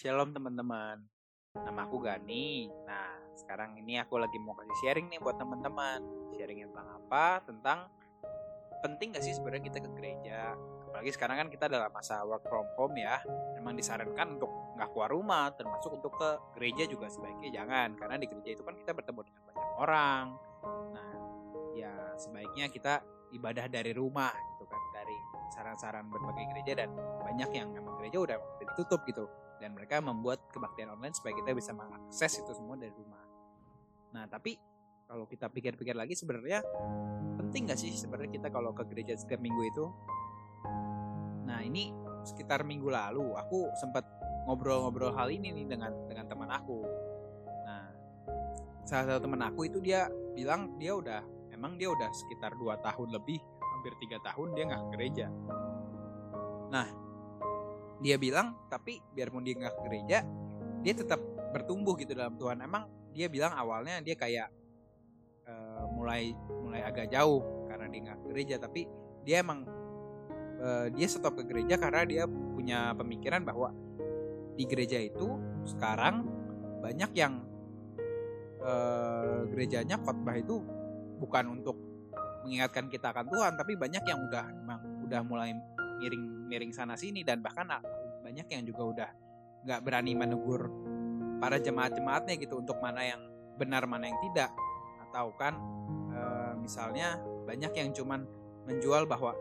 Shalom teman-teman, nama aku Gani. Nah, sekarang ini aku lagi mau kasih sharing nih buat teman-teman. Sharing tentang apa? Tentang penting gak sih sebenarnya kita ke gereja? Apalagi sekarang kan kita dalam masa work from home ya. Memang disarankan untuk nggak keluar rumah, termasuk untuk ke gereja juga sebaiknya jangan. Karena di gereja itu kan kita bertemu dengan banyak orang. Nah, ya sebaiknya kita ibadah dari rumah gitu kan, dari saran-saran berbagai gereja dan banyak yang memang gereja udah ditutup gitu dan mereka membuat kebaktian online supaya kita bisa mengakses itu semua dari rumah. Nah, tapi kalau kita pikir-pikir lagi sebenarnya penting gak sih sebenarnya kita kalau ke gereja setiap minggu itu? Nah, ini sekitar minggu lalu aku sempat ngobrol-ngobrol hal ini nih dengan dengan teman aku. Nah, salah satu teman aku itu dia bilang dia udah emang dia udah sekitar 2 tahun lebih, hampir tiga tahun dia nggak ke gereja. Nah, dia bilang tapi biarpun dia nggak ke gereja dia tetap bertumbuh gitu dalam Tuhan. Emang dia bilang awalnya dia kayak uh, mulai mulai agak jauh karena dia nggak ke gereja tapi dia emang uh, dia stop ke gereja karena dia punya pemikiran bahwa di gereja itu sekarang banyak yang uh, gerejanya khotbah itu bukan untuk mengingatkan kita akan Tuhan tapi banyak yang udah emang udah mulai miring-miring sana sini dan bahkan banyak yang juga udah nggak berani menegur para jemaat-jemaatnya gitu untuk mana yang benar mana yang tidak. Atau kan e, misalnya banyak yang cuman menjual bahwa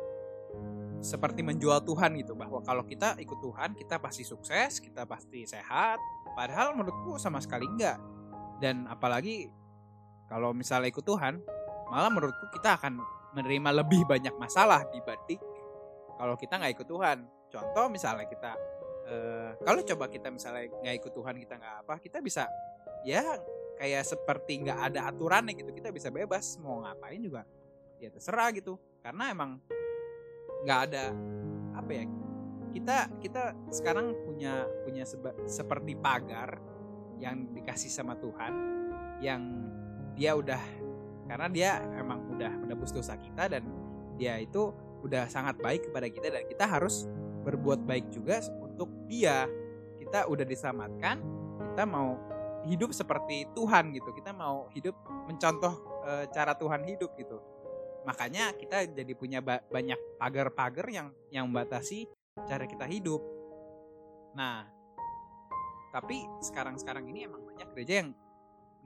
seperti menjual Tuhan gitu bahwa kalau kita ikut Tuhan kita pasti sukses kita pasti sehat padahal menurutku sama sekali enggak dan apalagi kalau misalnya ikut Tuhan malah menurutku kita akan menerima lebih banyak masalah dibanding kalau kita nggak ikut Tuhan. Contoh misalnya kita uh, kalau coba kita misalnya nggak ikut Tuhan kita nggak apa, kita bisa ya kayak seperti nggak ada aturannya gitu. Kita bisa bebas mau ngapain juga ya terserah gitu. Karena emang nggak ada apa ya kita kita sekarang punya punya seba, seperti pagar yang dikasih sama Tuhan yang dia udah karena dia emang udah menebus dosa kita dan dia itu udah sangat baik kepada kita dan kita harus berbuat baik juga untuk dia. Kita udah diselamatkan, kita mau hidup seperti Tuhan gitu. Kita mau hidup mencontoh e, cara Tuhan hidup gitu. Makanya kita jadi punya ba banyak pagar-pagar yang yang membatasi cara kita hidup. Nah, tapi sekarang-sekarang ini emang banyak gereja yang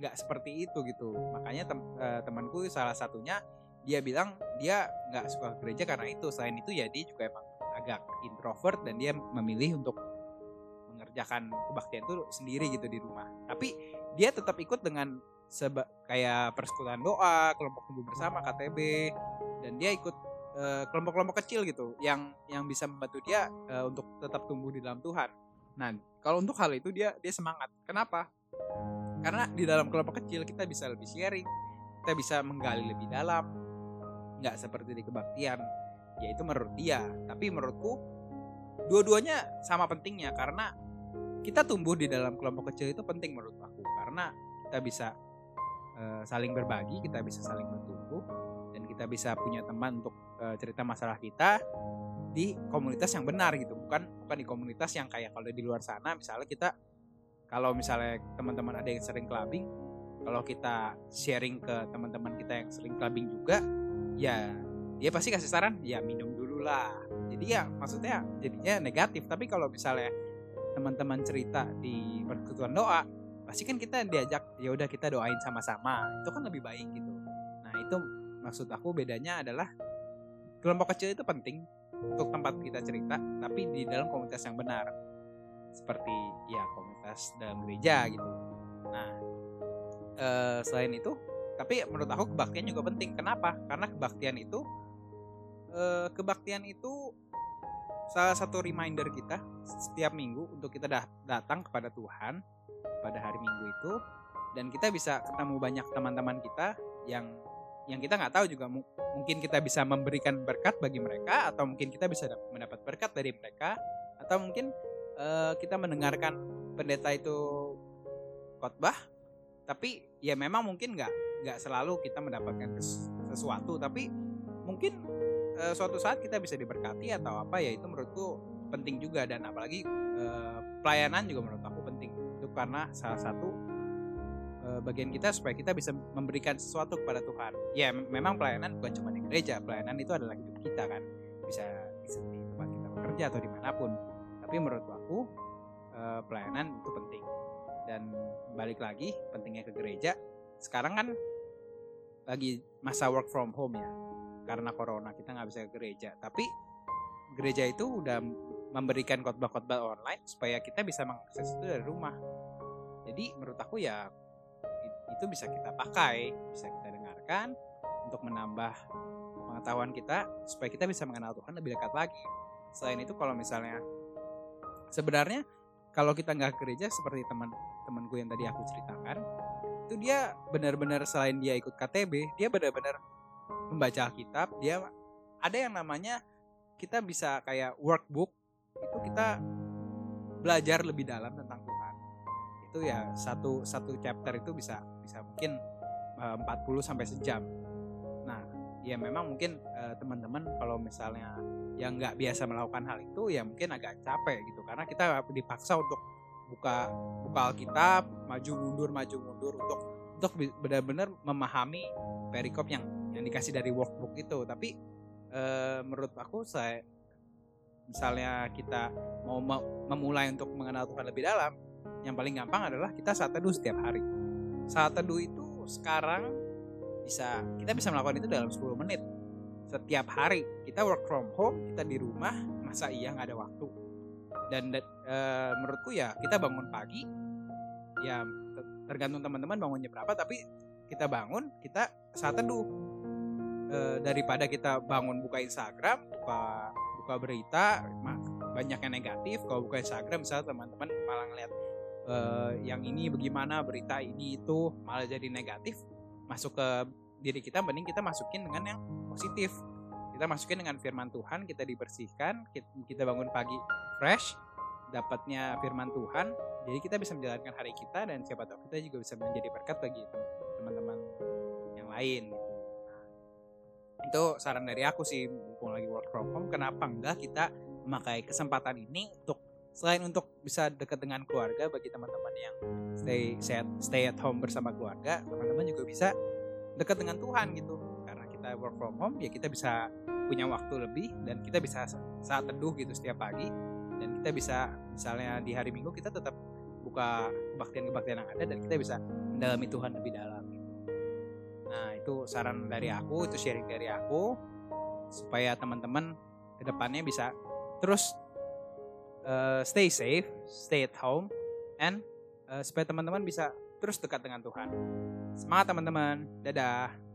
nggak seperti itu gitu. Makanya tem e, temanku salah satunya dia bilang dia nggak suka gereja karena itu. Selain itu ya dia juga emang agak introvert dan dia memilih untuk mengerjakan kebaktian itu sendiri gitu di rumah. Tapi dia tetap ikut dengan seba kayak persekutuan doa kelompok tumbuh bersama KTB dan dia ikut kelompok kelompok-kelompok kecil gitu yang yang bisa membantu dia uh, untuk tetap tumbuh di dalam Tuhan. Nah kalau untuk hal itu dia dia semangat. Kenapa? Karena di dalam kelompok kecil kita bisa lebih sharing kita bisa menggali lebih dalam nggak seperti di kebaktian. Yaitu menurut dia. Tapi menurutku dua-duanya sama pentingnya. Karena kita tumbuh di dalam kelompok kecil itu penting menurut aku. Karena kita bisa uh, saling berbagi kita bisa saling bertumbuh dan kita bisa punya teman untuk uh, cerita masalah kita di komunitas yang benar gitu. Bukan bukan di komunitas yang kayak kalau di luar sana misalnya kita kalau misalnya teman-teman ada yang sering clubbing kalau kita sharing ke teman-teman kita yang sering clubbing juga ya dia pasti kasih saran ya minum dulu lah. Jadi ya maksudnya jadinya negatif. Tapi kalau misalnya teman-teman cerita di persekutuan doa pasti kan kita diajak ya udah kita doain sama-sama. Itu kan lebih baik gitu. Nah itu maksud aku bedanya adalah kelompok kecil itu penting untuk tempat kita cerita tapi di dalam komunitas yang benar. Seperti ya komunitas dalam gereja gitu. Nah eh, selain itu tapi menurut aku kebaktian juga penting. Kenapa? Karena kebaktian itu eh, kebaktian itu salah satu reminder kita setiap minggu untuk kita datang kepada Tuhan pada hari Minggu itu. Dan kita bisa ketemu banyak teman-teman kita yang yang kita nggak tahu juga. Mungkin kita bisa memberikan berkat bagi mereka atau mungkin kita bisa mendapat berkat dari mereka. Atau mungkin uh, kita mendengarkan pendeta itu khotbah tapi ya memang mungkin nggak nggak selalu kita mendapatkan sesuatu tapi mungkin e, suatu saat kita bisa diberkati atau apa ya itu menurutku penting juga. Dan apalagi uh, pelayanan juga menurut aku penting. Itu karena salah satu uh, bagian kita supaya kita bisa memberikan sesuatu kepada Tuhan. Ya memang pelayanan bukan cuma di gereja pelayanan itu adalah hidup kita kan. Bisa di tempat kita bekerja atau di mana pun. Tapi menurut aku pelayanan itu penting. Dan balik lagi pentingnya ke gereja. Sekarang kan lagi masa work from home ya. Karena corona kita nggak bisa ke gereja. Tapi gereja itu udah memberikan khotbah-khotbah online supaya kita bisa mengakses itu dari rumah. Jadi menurut aku ya itu bisa kita pakai bisa kita dengarkan untuk menambah pengetahuan kita supaya kita bisa mengenal Tuhan lebih dekat lagi. Selain itu kalau misalnya sebenarnya kalau kita nggak gereja seperti teman-temanku yang tadi aku ceritakan itu dia benar-benar selain dia ikut KTB dia benar-benar membaca Alkitab dia ada yang namanya kita bisa kayak workbook itu kita belajar lebih dalam tentang Tuhan. Itu ya satu satu chapter itu bisa bisa mungkin 40 eh, sampai sejam. Nah ya memang mungkin uh, teman-teman kalau misalnya yang nggak biasa melakukan hal itu ya mungkin agak capek gitu karena kita dipaksa untuk buka buka Alkitab maju mundur maju mundur untuk untuk benar-benar memahami perikop yang yang dikasih dari workbook itu. Tapi uh, menurut aku saya misalnya kita mau memulai untuk mengenal Tuhan lebih dalam yang paling gampang adalah kita saat teduh setiap hari. Saat teduh itu sekarang bisa kita bisa melakukan itu dalam 10 menit. Setiap hari kita work from home kita di rumah masa iya nggak ada waktu dan e, menurutku ya kita bangun pagi ya tergantung teman-teman bangunnya berapa tapi kita bangun kita saat teduh. E, daripada kita bangun buka Instagram buka buka berita banyak yang negatif kalau buka Instagram misalnya teman-teman malah ngeliat e, yang ini bagaimana berita ini itu malah jadi negatif masuk ke diri kita mending kita masukin dengan yang positif kita masukin dengan firman Tuhan kita dibersihkan kita bangun pagi fresh dapatnya firman Tuhan. Jadi kita bisa menjalankan hari kita dan siapa tahu kita juga bisa menjadi berkat bagi teman-teman yang lain. Nah, itu saran dari aku sih mumpung lagi work from home kenapa enggak kita memakai kesempatan ini untuk selain untuk bisa dekat dengan keluarga bagi teman-teman yang stay stay at home bersama keluarga teman-teman juga bisa dekat dengan Tuhan gitu kita work from home ya kita bisa punya waktu lebih dan kita bisa saat teduh gitu setiap pagi dan kita bisa misalnya di hari Minggu kita tetap buka kebaktian-kebaktian yang ada dan kita bisa mendalami Tuhan lebih dalam gitu. Nah, itu saran dari aku, itu sharing dari aku supaya teman-teman ke depannya bisa terus uh, stay safe, stay at home, and uh, supaya teman-teman bisa terus dekat dengan Tuhan. Semangat teman-teman. Dadah.